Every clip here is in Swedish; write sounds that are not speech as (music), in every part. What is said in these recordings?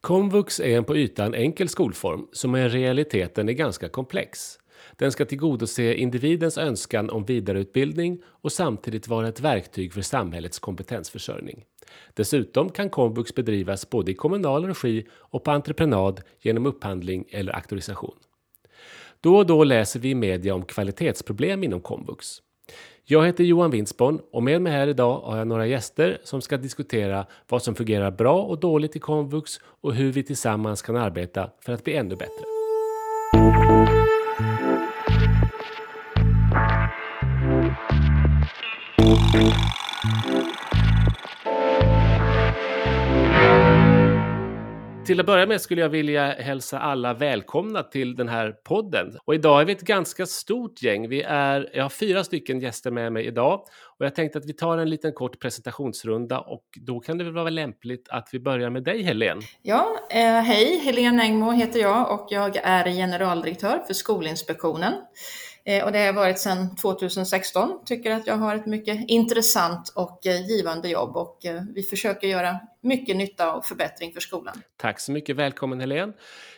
Komvux är en på ytan enkel skolform som i realiteten är ganska komplex. Den ska tillgodose individens önskan om vidareutbildning och samtidigt vara ett verktyg för samhällets kompetensförsörjning. Dessutom kan komvux bedrivas både i kommunal regi och på entreprenad genom upphandling eller auktorisation. Då och då läser vi i media om kvalitetsproblem inom komvux. Jag heter Johan Winsborn och med mig här idag har jag några gäster som ska diskutera vad som fungerar bra och dåligt i komvux och hur vi tillsammans kan arbeta för att bli ännu bättre. Till att börja med skulle jag vilja hälsa alla välkomna till den här podden. Och idag är vi ett ganska stort gäng. Vi är, jag har fyra stycken gäster med mig idag och jag tänkte att vi tar en liten kort presentationsrunda och då kan det väl vara lämpligt att vi börjar med dig Helene. Ja, eh, hej, Helene Engmo heter jag och jag är generaldirektör för Skolinspektionen. Eh, och det har jag varit sedan 2016. Tycker att jag har ett mycket intressant och eh, givande jobb och eh, vi försöker göra mycket nytta och förbättring för skolan. Tack så mycket, välkommen Helene.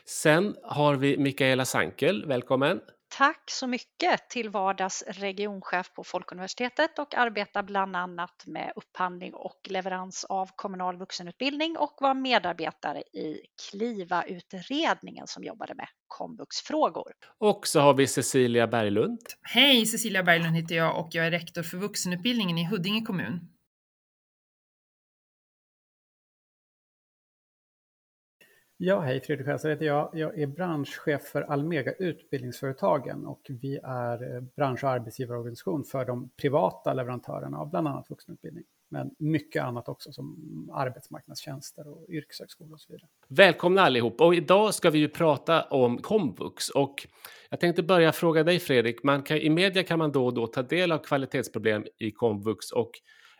Sen har vi Mikaela Sankel, välkommen. Tack så mycket till vardags regionchef på Folkuniversitetet och arbetar bland annat med upphandling och leverans av kommunal vuxenutbildning och var medarbetare i Kliva-utredningen som jobbade med komvuxfrågor. Och så har vi Cecilia Berglund. Hej, Cecilia Berglund heter jag och jag är rektor för vuxenutbildningen i Huddinge kommun. Ja, hej, Fredrik Sjöstedt heter jag. Jag är branschchef för Almega Utbildningsföretagen och vi är eh, bransch och arbetsgivarorganisation för de privata leverantörerna av bland annat vuxenutbildning. Men mycket annat också som arbetsmarknadstjänster och yrkeshögskolor och så vidare. Välkomna allihop och idag ska vi ju prata om komvux och jag tänkte börja fråga dig Fredrik, man kan, i media kan man då och då ta del av kvalitetsproblem i komvux och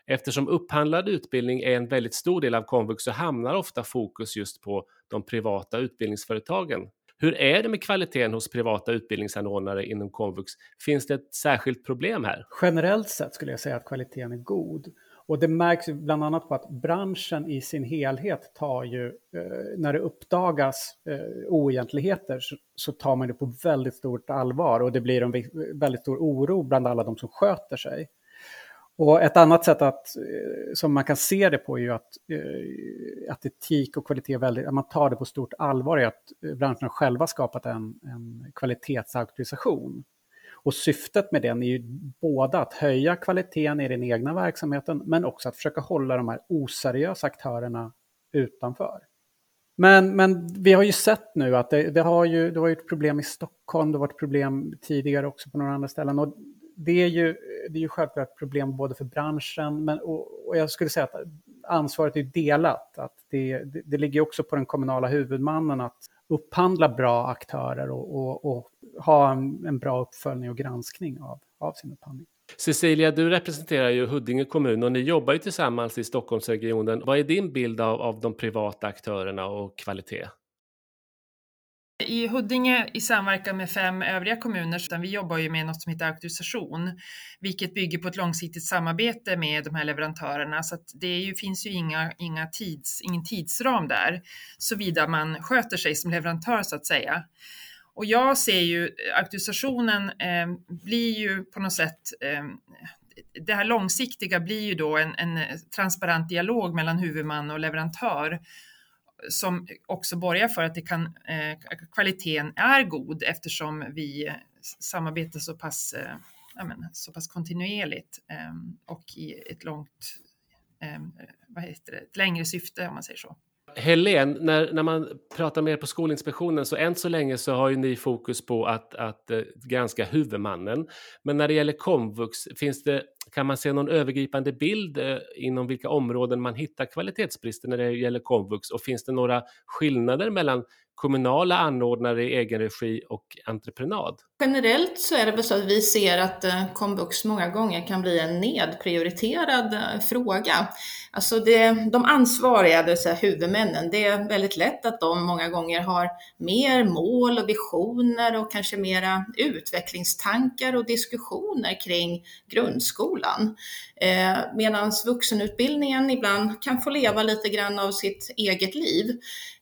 Eftersom upphandlad utbildning är en väldigt stor del av komvux så hamnar ofta fokus just på de privata utbildningsföretagen. Hur är det med kvaliteten hos privata utbildningsanordnare inom komvux? Finns det ett särskilt problem här? Generellt sett skulle jag säga att kvaliteten är god. Och det märks bland annat på att branschen i sin helhet tar ju, eh, när det uppdagas eh, oegentligheter så, tar man det på väldigt stort allvar och det blir en väldigt stor oro bland alla de som sköter sig. Och ett annat sätt att, eh, som man kan se det på är ju att, eh, att etik och kvalitet, väldigt, att man tar det på stort allvar, är att eh, branscherna själva skapat en, en kvalitetsauktorisation. Och syftet med den är ju både att höja kvaliteten i den egna verksamheten, men också att försöka hålla de här oseriösa aktörerna utanför. Men, men vi har ju sett nu att det, det har ju det var ett problem i Stockholm, det har varit problem tidigare också på några andra ställen. Och det är ju, det är ju självklart ett problem både för branschen, men, och, och jag skulle säga att ansvaret är delat. Att det, det, det ligger också på den kommunala huvudmannen att upphandla bra aktörer och, och, och ha en, en, bra uppföljning och granskning av, av sin upphandling. Cecilia, du representerar ju Huddinge kommun och ni jobbar ju tillsammans i Stockholmsregionen. Vad är din bild av, av de privata aktörerna och kvalitet? I Huddinge i samverkan med fem övriga kommuner, vi jobbar ju med något som heter auktorisation, vilket bygger på ett långsiktigt samarbete med de här leverantörerna. Så det ju, finns ju inga, inga tids, ingen tidsram där, såvida man sköter sig som leverantör så att säga. Och jag ser ju auktorisationen eh, blir ju på något sätt eh, det här långsiktiga blir ju då en, en transparent dialog mellan huvudman och leverantör som också borgar för att det kan, eh, kvaliteten är god eftersom vi samarbetar så pass, eh, men, så pass kontinuerligt eh, och i ett långt, eh, vad heter det, ett längre syfte om man säger så. Helen, när, när man pratar med er på Skolinspektionen så än så länge så har ju ni fokus på att, att eh, granska huvudmannen. Men när det gäller komvux, finns det, kan man se någon övergripande bild eh, inom vilka områden man hittar kvalitetsbrister när det gäller komvux? Och finns det några skillnader mellan kommunala anordnare i egen regi och entreprenad? Generellt så är det väl så att vi ser att eh, komvux många gånger kan bli en nedprioriterad eh, fråga. Alltså det, de ansvariga, det vill säga huvudmännen, det är väldigt lätt att de många gånger har mer mål och visioner och kanske mera utvecklingstankar och diskussioner kring grundskolan. Eh, Medan vuxenutbildningen ibland kan få leva lite grann av sitt eget liv.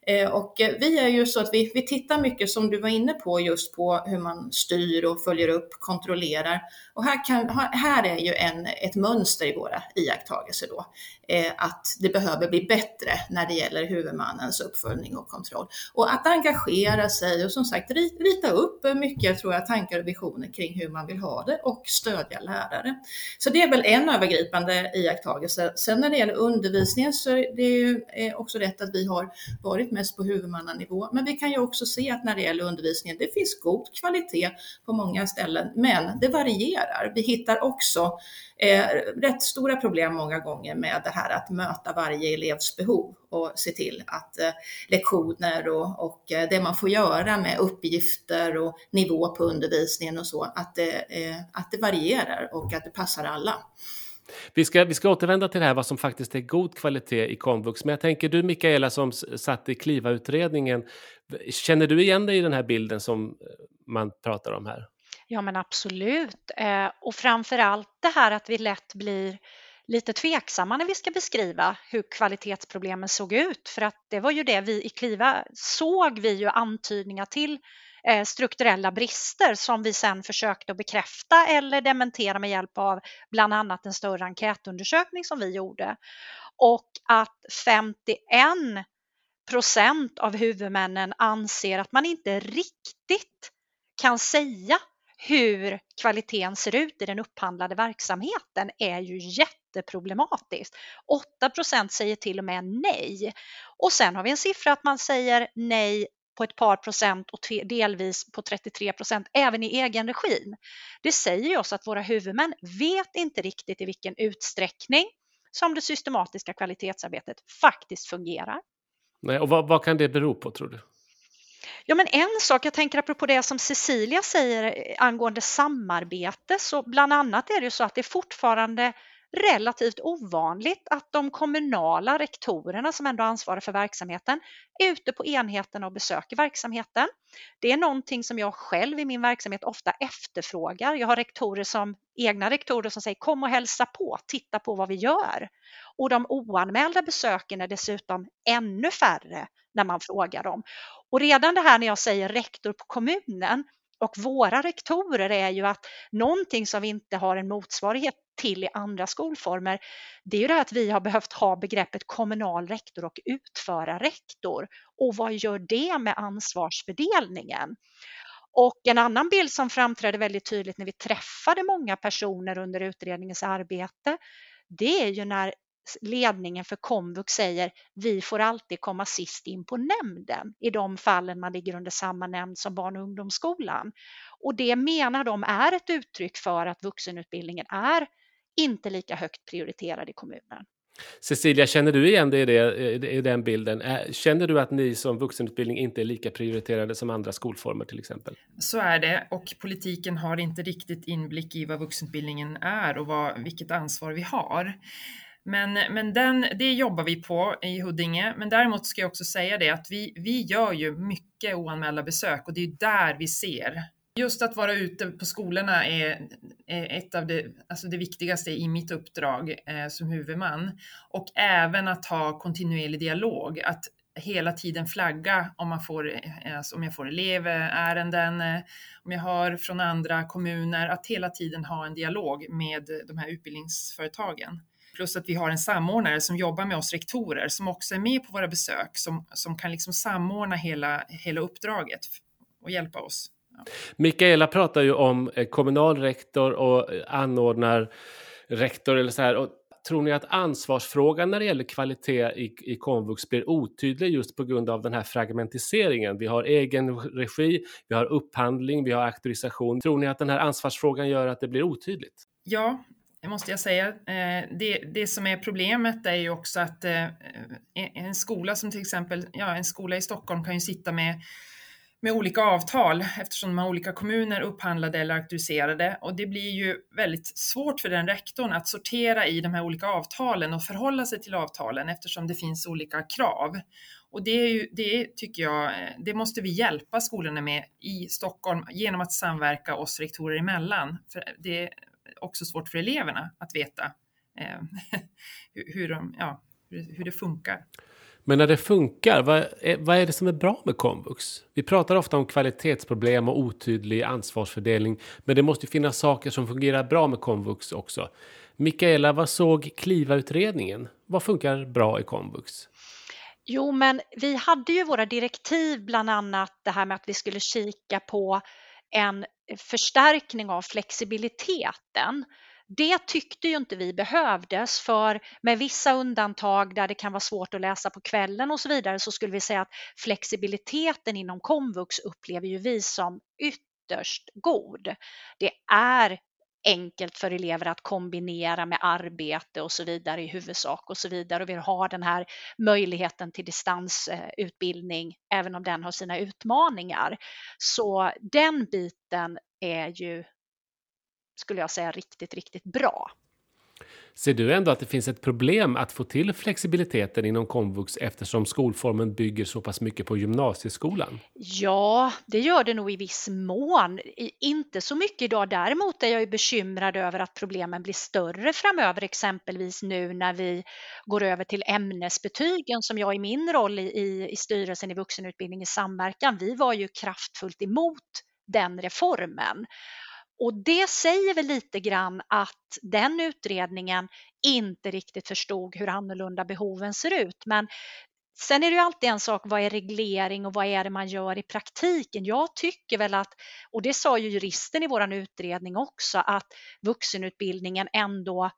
Eh, och eh, vi är ju så att vi, vi tittar mycket som du var inne på just på hur man styr och följer upp, kontrollerar. Och här, kan, här är ju en, ett mönster i våra iakttagelser då, Eh, att det behöver bli bättre när det gäller huvudmannens uppföljning och kontroll. Och att engagera sig och som sagt rita upp mycket tror jag, tankar och visioner kring hur man vill ha det och stödja lärare. Så det är väl en övergripande iakttagelse. Sen när det gäller undervisningen så är det ju eh, också rätt att vi har varit mest på huvudmannanivå. Men vi kan ju också se att när det gäller undervisningen, det finns god kvalitet på många ställen, men det varierar. Vi hittar också eh, rätt stora problem många gånger med det här att möta varje elevs behov och se till att eh, lektioner och, och eh, det man får göra med uppgifter och nivå på undervisningen och så, att det, eh, att det varierar och att det passar alla. Vi ska, vi ska återvända till det här vad som faktiskt är god kvalitet i komvux. Men jag tänker du Mikaela som satt i KLIVA-utredningen, känner du igen dig i den här bilden som eh, man pratar om här? Ja men absolut. Eh, och framför allt det här att vi lätt blir lite tveksamma när vi ska beskriva hur kvalitetsproblemen såg ut. För att det var ju det vi i KLIVA såg vi ju antydningar till eh, strukturella brister som vi sen försökte att bekräfta eller dementera med hjälp av bland annat en större enkätundersökning som vi gjorde. Och att 51 procent av huvudmännen anser att man inte riktigt kan säga hur kvaliteten ser ut i den upphandlade verksamheten är ju jätteproblematiskt. 8% säger till och med nej. Och sen har vi en siffra att man säger nej på ett par procent och delvis på 33 procent även i egen regin. Det säger oss att våra huvudmän vet inte riktigt i vilken utsträckning som det systematiska kvalitetsarbetet faktiskt fungerar. Nej, och vad, vad kan det bero på tror du? Ja, men en sak, jag tänker apropå det som Cecilia säger eh, angående samarbete, så bland annat är det ju så att det är fortfarande relativt ovanligt att de kommunala rektorerna som ändå ansvarar för verksamheten är ute på enheten och besöker verksamheten. Det är någonting som jag själv i min verksamhet ofta efterfrågar. Jag har rektorer som, egna rektorer som säger kom och hälsa på, titta på vad vi gör. Och de oanmälda besöken är dessutom ännu färre när man frågar dem. Och redan det här när jag säger rektor på kommunen och våra rektorer är ju att någonting som vi inte har en motsvarighet till i andra skolformer, det är ju det här att vi har behövt ha begreppet kommunal rektor och utföra rektor. Och vad gör det med ansvarsfördelningen? Och en annan bild som framträdde väldigt tydligt när vi träffade många personer under utredningens arbete, det är ju när ledningen för komvux säger vi får alltid komma sist in på nämnden i de fallen man ligger under samma nämnd som barn och ungdomsskolan. Och det menar de är ett uttryck för att vuxenutbildningen är inte lika högt prioriterad i kommunen. Cecilia, känner du igen dig i, det, i den bilden? Känner du att ni som vuxenutbildning inte är lika prioriterade som andra skolformer till exempel? Så är det och politiken har inte riktigt inblick i vad vuxenutbildningen är och vad, vilket ansvar vi har. Men, men den, det jobbar vi på i Huddinge. Men däremot ska jag också säga det att vi, vi gör ju mycket oanmälda besök och det är där vi ser. Just att vara ute på skolorna är, är ett av det, alltså det viktigaste i mitt uppdrag eh, som huvudman. Och även att ha kontinuerlig dialog, att hela tiden flagga om, man får, eh, alltså om jag får elevärenden, eh, om jag hör från andra kommuner, att hela tiden ha en dialog med de här utbildningsföretagen. Plus att vi har en samordnare som jobbar med oss rektorer som också är med på våra besök, som, som kan liksom samordna hela, hela uppdraget och hjälpa oss. Ja. Mikaela pratar ju om eh, kommunal rektor och eh, anordnar rektor eller så här. Och tror ni att ansvarsfrågan när det gäller kvalitet i, i komvux blir otydlig just på grund av den här fragmentiseringen? Vi har egen regi, vi har upphandling, vi har auktorisation. Tror ni att den här ansvarsfrågan gör att det blir otydligt? Ja, måste jag säga. Eh, det, det som är problemet är ju också att eh, eh, en skola som till exempel, ja en skola i Stockholm kan ju sitta med, med olika avtal eftersom de har olika kommuner upphandlade eller auktoriserade och det blir ju väldigt svårt för den rektorn att sortera i de här olika avtalen och förhålla sig till avtalen eftersom det finns olika krav. Och det, är ju, det tycker jag, det måste vi hjälpa skolorna med i Stockholm genom att samverka oss rektorer emellan. För det, också svårt för eleverna att veta eh, (laughs) hur, de, ja, hur, det funkar. Men när det funkar, vad är, vad är det som är bra med komvux? Vi pratar ofta om kvalitetsproblem och otydlig ansvarsfördelning, men det måste finnas saker som fungerar bra med komvux också. Mikaela, vad såg Kliva-utredningen? Vad funkar bra i komvux? Jo, men vi hade ju våra direktiv, bland annat det här med att vi skulle kika på en förstärkning av flexibiliteten. Det tyckte ju inte vi behövdes för med vissa undantag där det kan vara svårt att läsa på kvällen och så vidare så skulle vi säga att flexibiliteten inom komvux upplever ju vi som ytterst god. Det är enkelt för elever att kombinera med arbete och så vidare i huvudsak och så vidare och vi har den här möjligheten till distansutbildning även om den har sina utmaningar. Så den biten är ju skulle jag säga riktigt, riktigt bra. Ser du ändå att det finns ett problem att få till flexibiliteten inom komvux eftersom skolformen bygger så pass mycket på gymnasieskolan? Ja, det gör det nog i viss mån. Inte så mycket idag. Däremot är jag bekymrad över att problemen blir större framöver, exempelvis nu när vi går över till ämnesbetygen som jag i min roll i, i styrelsen i vuxenutbildning i samverkan, vi var ju kraftfullt emot den reformen. Och det säger väl lite grann att den utredningen inte riktigt förstod hur annorlunda behoven ser ut. Men sen är det ju alltid en sak, vad är reglering och vad är det man gör i praktiken? Jag tycker väl att, och det sa ju juristen i vår utredning också, att vuxenutbildningen ändå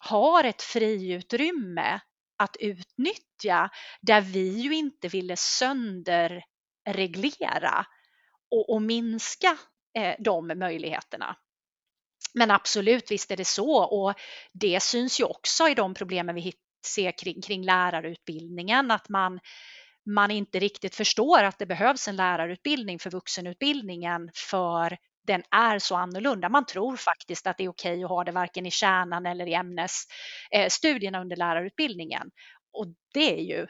har ett friutrymme att utnyttja där vi ju inte ville sönderreglera och, och minska eh, de möjligheterna. Men absolut, visst är det så och det syns ju också i de problemen vi ser kring, kring lärarutbildningen, att man, man inte riktigt förstår att det behövs en lärarutbildning för vuxenutbildningen för den är så annorlunda. Man tror faktiskt att det är okej att ha det varken i kärnan eller i ämnesstudierna eh, under lärarutbildningen. Och det är ju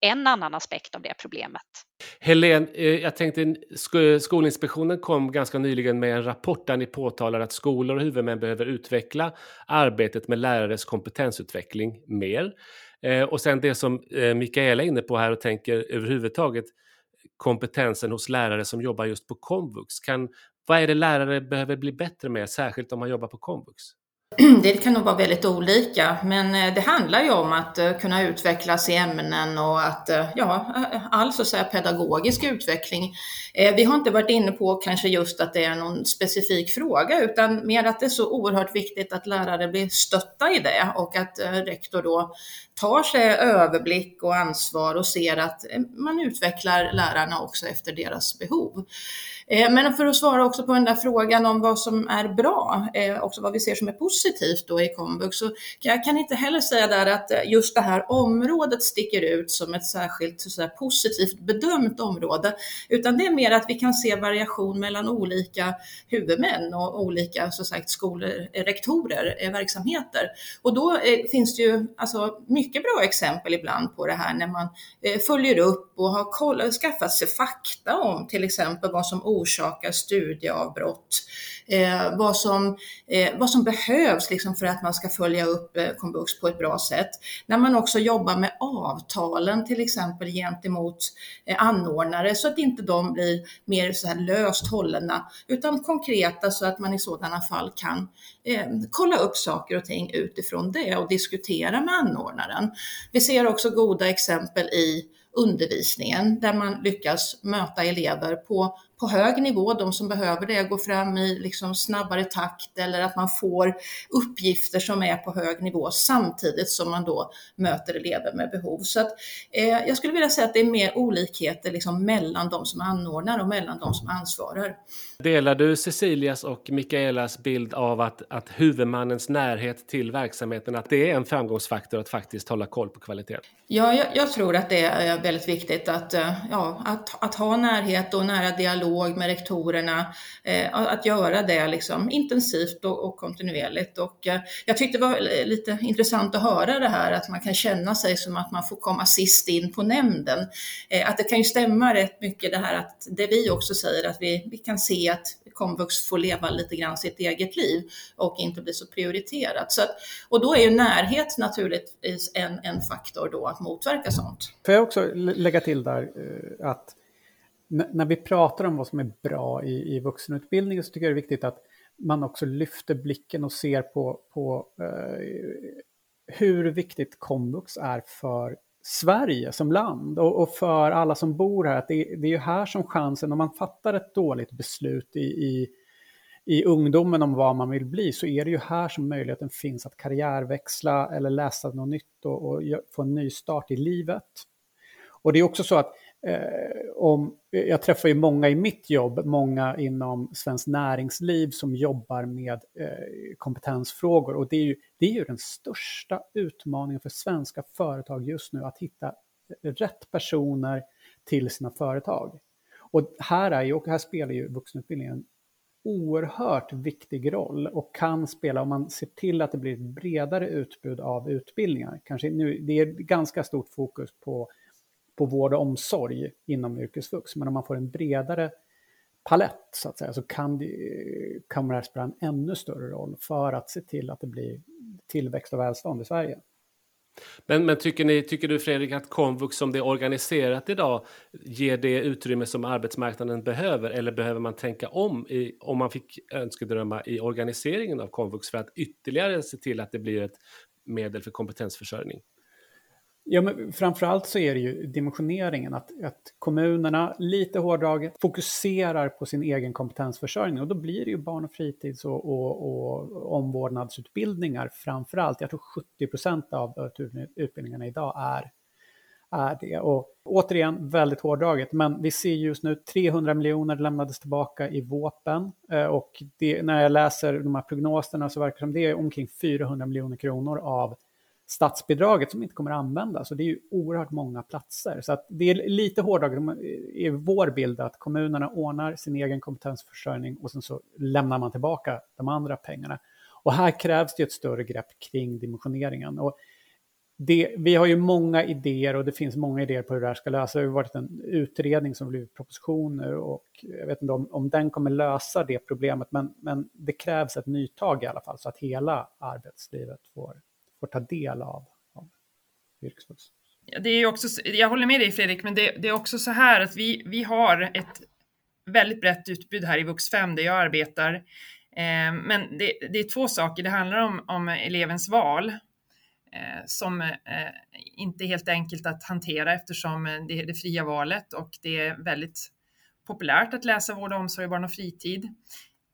en annan aspekt av det problemet. Helene, eh, jag tänkte Skolinspektionen kom ganska nyligen med en rapport där ni påtalar att skolor och huvudmän behöver utveckla arbetet med lärares kompetensutveckling mer. Eh, och sen det som eh, Mikaela är inne på här och tänker överhuvudtaget kompetensen hos lärare som jobbar just på komvux. Kan, vad är det lärare behöver bli bättre med, särskilt om man jobbar på komvux? (clears throat) det kan nog vara väldigt olika, men eh, det handlar ju om att eh, kunna utvecklas i ämnen och att, eh, ja, all så att säga pedagogisk utveckling. Vi har inte varit inne på kanske just att det är någon specifik fråga, utan mer att det är så oerhört viktigt att lärare blir stötta i det och att rektor då tar sig överblick och ansvar och ser att man utvecklar lärarna också efter deras behov. Eh, men för att svara också på den där frågan om vad som är bra, eh, också vad vi ser som är positivt då i komvux, så jag kan inte heller säga där att eh, just det här området sticker ut som ett särskilt så positivt bedömt område, utan det är mer att vi kan se variation mellan olika huvudmän och olika så sagt, skolor, rektorer, verksamheter. Och då finns det ju alltså, mycket bra exempel ibland på det här när man följer upp och har koll, skaffat sig fakta om till exempel vad som orsakar studieavbrott, eh, vad, som, eh, vad som behövs liksom för att man ska följa upp eh, komvux på ett bra sätt. När man också jobbar med avtalen till exempel gentemot eh, anordnare så att inte de blir mer så här löst hållna utan konkreta så att man i sådana fall kan eh, kolla upp saker och ting utifrån det och diskutera med anordnaren. Vi ser också goda exempel i undervisningen där man lyckas möta elever på på hög nivå, de som behöver det, går fram i liksom snabbare takt eller att man får uppgifter som är på hög nivå samtidigt som man då möter elever med behov. Så att, eh, jag skulle vilja säga att det är mer olikheter liksom mellan de som anordnar och mellan de som ansvarar. Delar du Cecilias och Mikaelas bild av att, att huvudmannens närhet till verksamheten, att det är en framgångsfaktor att faktiskt hålla koll på kvalitet? Ja, jag, jag tror att det är väldigt viktigt att, eh, ja, att, att ha närhet och nära dialog dialog med rektorerna, eh, att göra det liksom intensivt och, och kontinuerligt. Och eh, jag tyckte det var lite intressant att höra det här att man kan känna sig som att man får komma sist in på nämnden. Eh, att det kan ju stämma rätt mycket det här att det vi också säger att vi, vi kan se att komvux får leva lite grann sitt eget liv och inte bli så prioriterat. Så att, och då är ju närhet naturligtvis en, en faktor då att motverka sånt. Får jag också lägga till där eh, att när vi pratar om vad som är bra i, i vuxenutbildningen så tycker jag det är viktigt att man också lyfter blicken och ser på, på eh, hur viktigt komvux är för Sverige som land och, och, för alla som bor här. Att det, det, är ju här som chansen, om man fattar ett dåligt beslut i, i, i ungdomen om vad man vill bli, så är det ju här som möjligheten finns att karriärväxla eller läsa något nytt och, och få en ny start i livet. Och det är också så att Eh, om, jag träffar ju många i mitt jobb, många inom Svenskt Näringsliv som jobbar med eh, kompetensfrågor. Och det är, ju, det är ju den största utmaningen för svenska företag just nu, att hitta eh, rätt personer till sina företag. Och här, är ju, och här spelar ju vuxenutbildningen en oerhört viktig roll och kan spela om man ser till att det blir ett bredare utbud av utbildningar. Kanske nu, det är ganska stort fokus på på vård och omsorg inom yrkesvux. Men om man får en bredare palett så att säga så kan, det, kan det här spela en ännu större roll för att se till att det blir tillväxt och välstånd i Sverige. Men, men tycker, ni, tycker du Fredrik att komvux som det är organiserat idag ger det utrymme som arbetsmarknaden behöver eller behöver man tänka om i, om man fick önskedrömma i organiseringen av komvux för att ytterligare se till att det blir ett medel för kompetensförsörjning? Ja, men framförallt så är det ju dimensioneringen, att, att kommunerna lite hårdraget fokuserar på sin egen kompetensförsörjning och då blir det ju barn och fritids och, och, och omvårdnadsutbildningar framförallt. Jag tror 70 procent av utbildningarna idag är, är det. Och återigen, väldigt hårdraget, men vi ser just nu 300 miljoner lämnades tillbaka i våpen eh, och det, när jag läser de här prognoserna så verkar det som det är omkring 400 miljoner kronor av statsbidraget som inte kommer att användas. Och det är ju oerhört många platser. Så att det är lite hårdare i vår bild att kommunerna ordnar sin egen kompetensförsörjning och sen så lämnar man tillbaka de andra pengarna. Och här krävs det ett större grepp kring dimensioneringen. Och det, vi har ju många idéer och det finns många idéer på hur det här ska lösas. Det har varit en utredning som blivit proposition nu och jag vet inte om, om den kommer lösa det problemet men, men det krävs ett nytag i alla fall så att hela arbetslivet får får ta del av, av yrkesvux. Det är också, jag håller med dig Fredrik, men det, det, är också så här att vi, vi har ett väldigt brett utbud här i Vux 5 där jag arbetar. Eh, men det, det, är två saker. Det handlar om, om elevens val eh, som eh, inte är helt enkelt att hantera eftersom eh, det är det fria valet och det är väldigt populärt att läsa vård och omsorg, barn och fritid.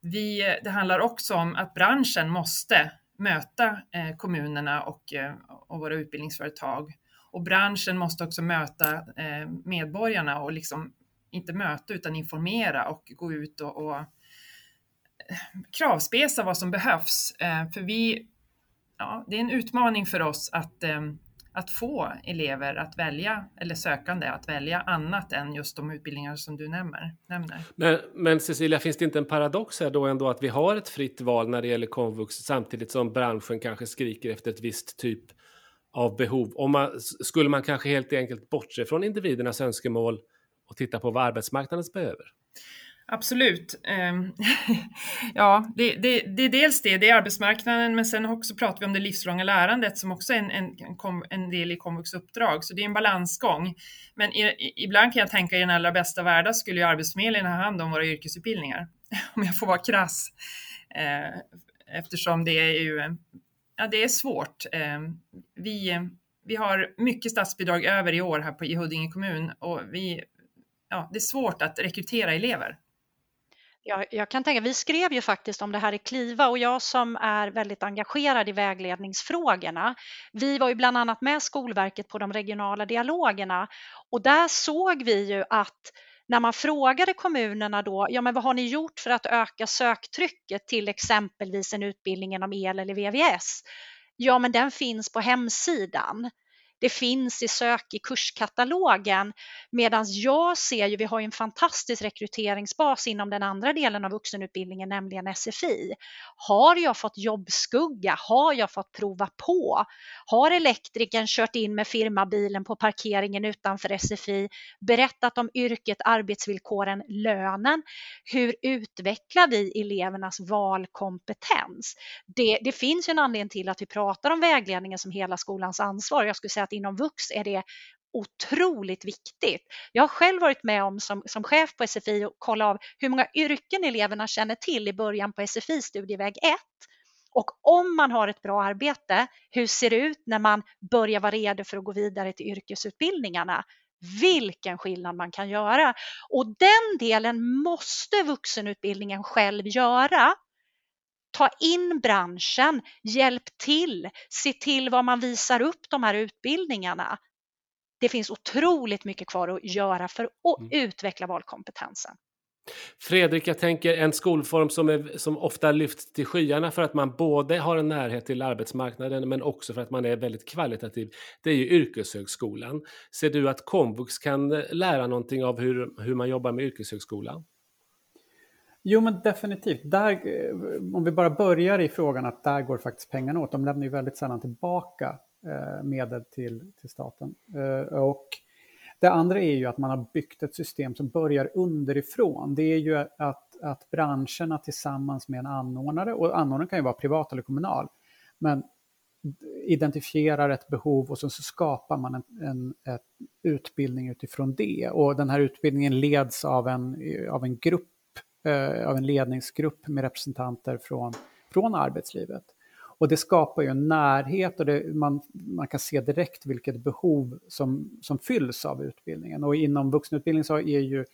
Vi, det handlar också om att branschen måste möta eh, kommunerna och, eh, och våra utbildningsföretag. Och branschen måste också möta eh, medborgarna och liksom inte möta utan informera och gå ut och, och kravspesa vad som behövs. För vi, ja, det är en utmaning för oss att att få elever att välja, eller sökande att välja annat än just de utbildningar som du nämner. nämner. Men, men Cecilia, finns det inte en paradox här då ändå att vi har ett fritt val när det gäller komvux samtidigt som branschen kanske skriker efter ett visst typ av behov? Om man, skulle man kanske helt enkelt bortse från individernas önskemål och titta på vad arbetsmarknaden behöver? Absolut. Ehm, (laughs) ja, det, det, det, är dels det, det är arbetsmarknaden, men sen också pratar vi om det livslånga lärandet som också är en, en, en del i komvux uppdrag, så det är en balansgång. Men i, ibland kan jag tänka i den allra bästa världen skulle ju Arbetsförmedlingen ha hand om våra yrkesutbildningar, (laughs) om jag får vara krass. Ehm, eftersom det är ju, ja det är svårt. Ehm, vi, vi har mycket statsbidrag över i år här på, i Huddinge kommun och vi, ja, det är svårt att rekrytera elever. Jag, jag kan tänka, vi skrev ju faktiskt om det här i Kliva och jag som är väldigt engagerad i vägledningsfrågorna. Vi var ju bland annat med Skolverket på de regionala dialogerna och där såg vi ju att när man frågade kommunerna då, ja men vad har ni gjort för att öka söktrycket till exempelvis en utbildning inom el eller VVS? Ja men den finns på hemsidan det finns i sök i kurskatalogen. Medan jag ser ju, vi har ju en fantastisk rekryteringsbas inom den andra delen av vuxenutbildningen, nämligen SFI. Har jag fått jobbskugga? Har jag fått prova på? Har elektrikern kört in med firmabilen på parkeringen utanför SFI, berättat om yrket, arbetsvillkoren, lönen? Hur utvecklar vi elevernas valkompetens? Det, det finns ju en anledning till att vi pratar om vägledningen som hela skolans ansvar. Jag skulle säga att inom VUX är det otroligt viktigt. Jag har själv varit med om som, som chef på SFI och kolla av hur många yrken eleverna känner till i början på SFI studieväg 1. Och om man har ett bra arbete, hur ser det ut när man börjar vara redo för att gå vidare till yrkesutbildningarna? Vilken skillnad man kan göra! Och den delen måste vuxenutbildningen själv göra ta in branschen, hjälp till, se till vad man visar upp de här utbildningarna. Det finns otroligt mycket kvar att göra för att mm. utveckla valkompetensen. Fredrik, jag tänker en skolform som, är, som ofta lyfts till skyarna för att man både har en närhet till arbetsmarknaden men också för att man är väldigt kvalitativ. Det är ju yrkeshögskolan. Ser du att komvux kan lära någonting av hur, hur man jobbar med yrkeshögskolan? Jo, men definitivt. Där, eh, om vi bara börjar i frågan att där går faktiskt pengarna åt. De lämnar ju väldigt sällan tillbaka eh, medel till, till staten. Eh, och det andra är ju att man har byggt ett system som börjar underifrån. Det är ju att, att branscherna tillsammans med en anordnare, och anordnaren kan ju vara privat eller kommunal, men identifierar ett behov och sen så skapar man en, en, en utbildning utifrån det. Och den här utbildningen leds av en, av en grupp eh, av en ledningsgrupp med representanter från, från arbetslivet. Och det skapar ju en närhet och det, man, man kan se direkt vilket behov som, som fylls av utbildningen. Och inom vuxenutbildning så är ju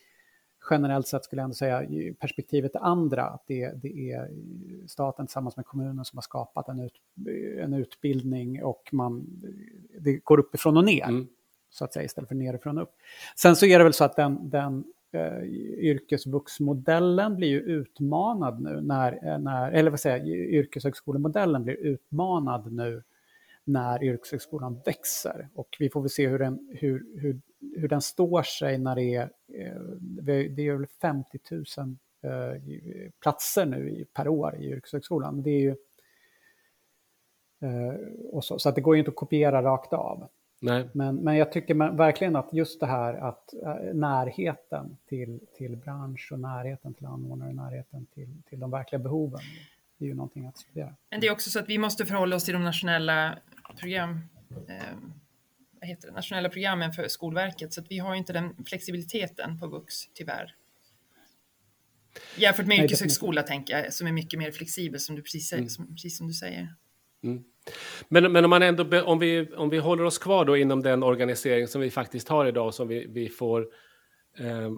generellt sett skulle jag ändå säga perspektivet andra. Att det, det är staten tillsammans med kommunen som har skapat en, ut, en utbildning och man, det går uppifrån och ner. Mm. Så att säga, istället för nerifrån och upp. Sen så är det väl så att den, den eh, yrkesvuxmodellen blir ju utmanad nu när, eh, när eller vad säger jag, yrkeshögskolemodellen blir utmanad nu när yrkeshögskolan växer. Och vi får väl se hur den, hur, hur, hur den står sig när det är, eh, det är väl 50 000 eh, platser nu per år i yrkeshögskolan. Det är ju, eh, och så, så att det går ju inte att kopiera rakt av. Nej. Men, men jag tycker verkligen att just det här att äh, närheten till, till bransch och närheten till anordnare, närheten till, till de verkliga behoven, det är ju någonting att studera. Men det är också så att vi måste förhålla oss till de nationella program, eh, vad heter det, nationella programmen för Skolverket, så att vi har inte den flexibiliteten på VUX, tyvärr. Jämfört med yrkeshögskola, tänker jag, som är mycket mer flexibel, som du precis, mm. som, precis som du säger. Mm. Men, men om, man ändå, om, vi, om vi håller oss kvar då inom den organisering som vi faktiskt har idag som vi, vi får, eh,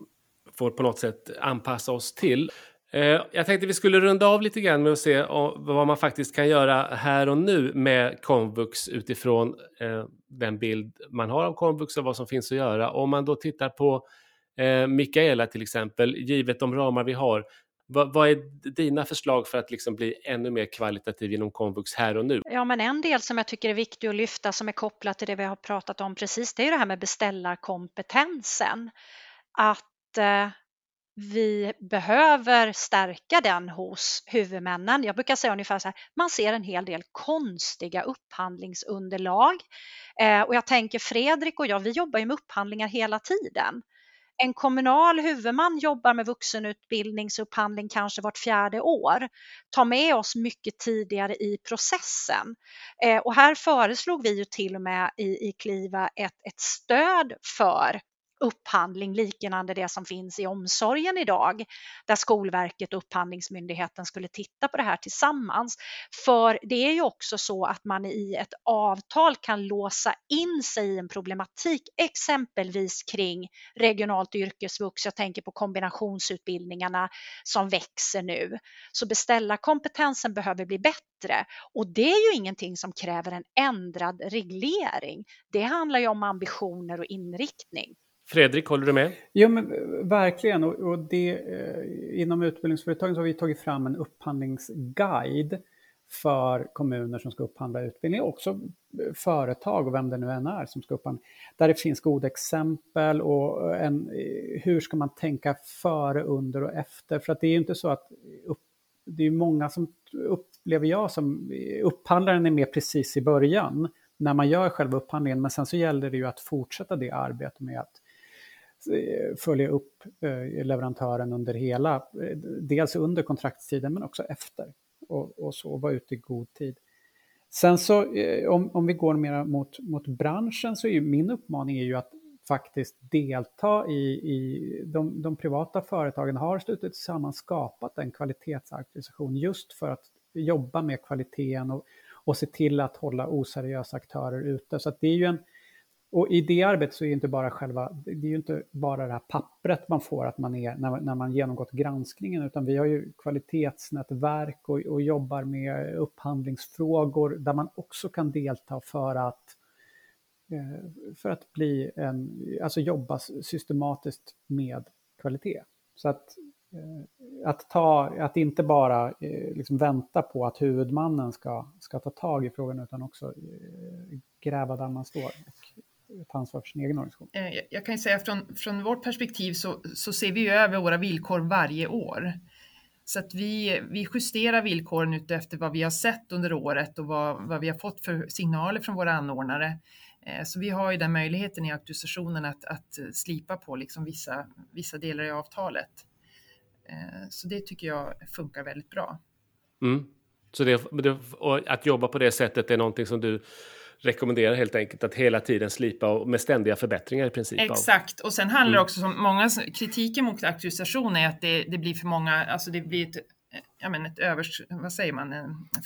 får på något sätt anpassa oss till. Eh, jag tänkte vi skulle runda av lite grann med att se eh, vad man faktiskt kan göra här och nu med komvux utifrån eh, den bild man har av komvux och vad som finns att göra. Om man då tittar på eh, Mikaela till exempel, givet de ramar vi har, vad, vad, är dina förslag för att liksom bli ännu mer kvalitativ inom komvux här och nu? Ja, men en del som jag tycker är viktig att lyfta som är kopplat till det vi har pratat om precis, det är det här med beställarkompetensen. Att eh, vi behöver stärka den hos huvudmännen. Jag brukar säga ungefär så här, man ser en hel del konstiga upphandlingsunderlag. Eh, och jag tänker Fredrik och jag, vi jobbar ju med upphandlingar hela tiden en kommunal huvudman jobbar med vuxenutbildningsupphandling kanske vart fjärde år, tar med oss mycket tidigare i processen. Eh, och här föreslog vi ju till och med i, i Kliva ett, ett stöd för upphandling liknande det som finns i omsorgen idag, där Skolverket och Upphandlingsmyndigheten skulle titta på det här tillsammans. För det är ju också så att man i ett avtal kan låsa in sig i en problematik, exempelvis kring regionalt yrkesvux. Jag tänker på kombinationsutbildningarna som växer nu. Så beställarkompetensen behöver bli bättre och det är ju ingenting som kräver en ändrad reglering. Det handlar ju om ambitioner och inriktning. Fredrik, håller du med? Ja, men eh, verkligen. Och, och det, eh, inom utbildningsföretagen så har vi tagit fram en upphandlingsguide för kommuner som ska upphandla utbildning, också eh, företag och vem det nu än är som ska upphandla, där det finns goda exempel och eh, en, hur ska man tänka före, under och efter? För att det är ju inte så att upp, det är många som upplever jag som upphandlaren är med precis i början när man gör själva upphandlingen, men sen så gäller det ju att fortsätta det arbetet med att Eh, följa upp eh, leverantören under hela, eh, dels under kontraktstiden men också efter och, och så vara ute i god tid. Sen så om, om vi går mer mot, mot branschen så är ju min uppmaning är ju att faktiskt delta i, i de, de privata företagen har slutit tillsammans skapat en kvalitetsauktorisation just för att jobba med kvaliteten och, och se till att hålla oseriösa aktörer ute. Så det är ju en, och i det arbetet så är det inte bara själva, det är ju inte bara det här pappret man får att man är, när, när man genomgått granskningen, utan vi har ju kvalitetsnätverk och, och jobbar med upphandlingsfrågor där man också kan delta för att eh, för att bli en, alltså jobba systematiskt med kvalitet. Så att eh, att, ta, att inte bara eh, liksom vänta på att huvudmannen ska, ska ta tag i frågan utan också gräva där man står och ta ansvar för sin egen organisation. Jag kan säga från, från vårt perspektiv så, så ser vi över våra villkor varje år. Så att vi, vi justerar villkoren efter vad vi har sett under året och vad, vad vi har fått för signaler från våra anordnare. Så vi har ju den möjligheten i auktorisationen att, att slipa på liksom vissa, vissa delar i avtalet. Eh, så det tycker jag funkar väldigt bra. Mm. Så det, att jobba på det sättet är någonting som du rekommenderar helt enkelt att hela tiden slipa och med ständiga förbättringar i princip. Exakt, och sen handlar det mm. också om många kritiken mot auktorisation är att det, det, blir för många, alltså det blir ett, ja men ett övers, vad säger man,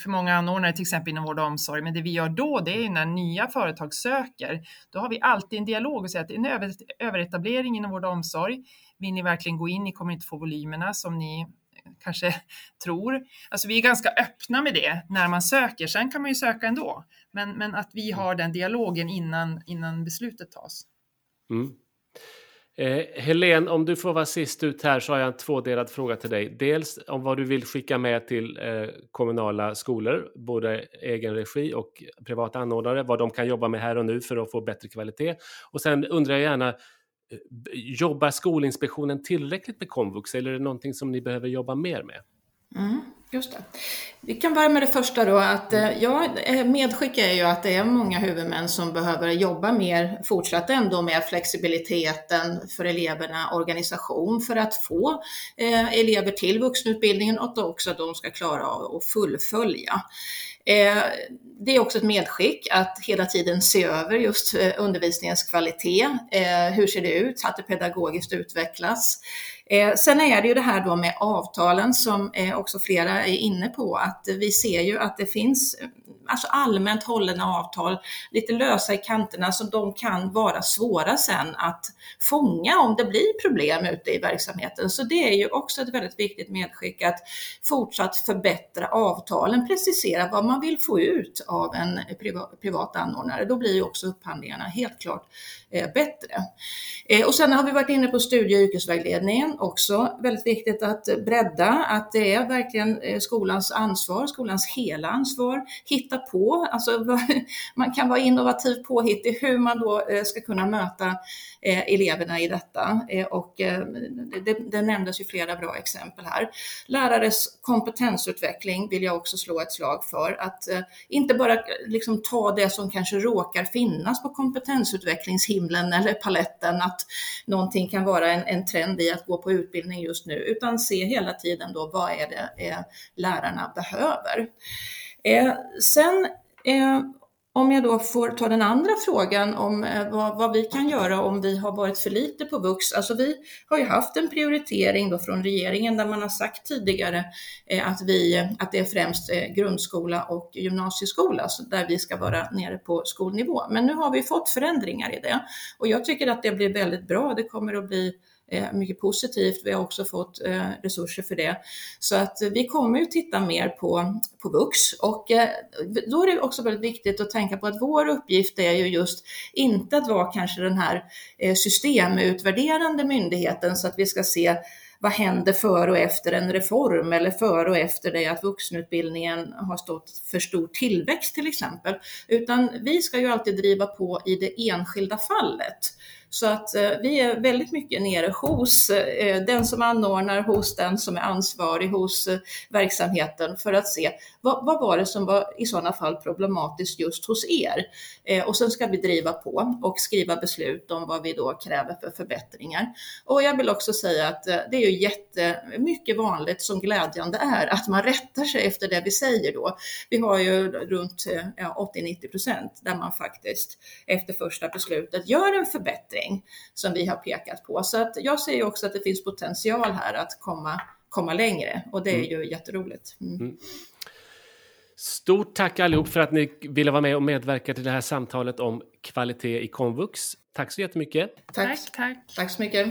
för många anordnare till exempel inom vård och omsorg. Men det vi gör då, det är när nya företag söker, då har vi alltid en dialog och säger att det är en över, överetablering inom vård och omsorg. Vill ni verkligen gå in? Ni kommer inte få volymerna som ni kanske tror. Alltså vi är ganska öppna med det när man söker. Sen kan man ju söka ändå. Men, men att vi har den dialogen innan, innan beslutet tas. Mm. Eh, Helene, om du får vara sist ut här så har jag en tvådelad fråga till dig. Dels om vad du vill skicka med till eh, kommunala skolor, både egen regi och privata anordnare, vad de kan jobba med här och nu för att få bättre kvalitet. Och sen undrar jag gärna, Eh, jobbar Skolinspektionen tillräckligt med komvux eller är det någonting som ni behöver jobba mer med? Mm, just det. Vi kan börja med det första då, att eh, ja, eh, medskick är ju att det är många huvudmän som behöver jobba mer fortsatt ändå med flexibiliteten för eleverna, organisation för att få eh, elever till vuxenutbildningen och också att de ska klara av att fullfölja. Eh, det är också ett medskick att hela tiden se över just eh, undervisningens kvalitet. Eh, hur ser det ut? Att det pedagogiskt utvecklas? Eh, sen är det ju det här då med avtalen som eh, också flera är inne på, att vi ser ju att det finns eh, alltså allmänt hållna avtal, lite lösa i kanterna, så de kan vara svåra sen att fånga om det blir problem ute i verksamheten. Så det är ju också ett väldigt viktigt medskick att fortsatt förbättra avtalen, precisera vad man vill få ut av en privat, anordnare. Då blir ju också upphandlingarna helt klart Eh, bättre. Eh, och sen har vi varit inne på studie och yrkesvägledningen också. Väldigt viktigt att bredda, att det är verkligen eh, skolans ansvar, skolans hela ansvar. Hitta på, alltså (laughs) man kan vara innovativ påhittig hur man då ska kunna möta eleverna i detta. Och det, det nämndes ju flera bra exempel här. Lärares kompetensutveckling vill jag också slå ett slag för. Att inte bara liksom ta det som kanske råkar finnas på himlen eller paletten, att någonting kan vara en, en trend i att gå på utbildning just nu, utan se hela tiden då vad är det eh, lärarna behöver. Eh, sen eh, om jag då får ta den andra frågan om eh, vad, vad, vi kan göra om vi har varit för lite på VUX. Alltså vi har ju haft en prioritering då från regeringen där man har sagt tidigare eh, att, vi, att det är främst eh, grundskola och gymnasieskola så där vi ska vara nere på skolnivå. Men nu har vi fått förändringar i det och jag tycker att det blir väldigt bra. Det kommer att bli Eh, mycket positivt. Vi har också fått eh, resurser för det. Så att eh, vi kommer ju titta mer på, på VUX och då är det också väldigt viktigt att tänka på att vår uppgift är ju just inte att vara kanske den här systemutvärderande myndigheten så att vi ska se vad händer före och efter en reform eller före och efter det att vuxenutbildningen har stått för stor tillväxt till exempel. Utan vi ska ju alltid driva på i det enskilda fallet. Så att eh, vi är väldigt mycket nere hos eh, den som anordnar, hos den som är ansvarig, hos eh, verksamheten för att se vad, vad var det som var i sådana fall problematiskt just hos er? Eh, och sen ska vi driva på och skriva beslut om vad vi då kräver för förbättringar. Och jag vill också säga att eh, det är ju jättemycket vanligt som glädjande är att man rättar sig efter det vi säger då. Vi har ju runt eh, 80-90 procent där man faktiskt efter första beslutet gör en förbättring utveckling som vi har pekat på. Så att jag ser ju också att det finns potential här att komma, komma längre och det är mm. ju jätteroligt. Mm. Mm. Stort tack allihop för att ni ville vara med och medverka till det här samtalet om kvalitet i komvux. Tack så jättemycket. Tack, tack. Tack så mycket.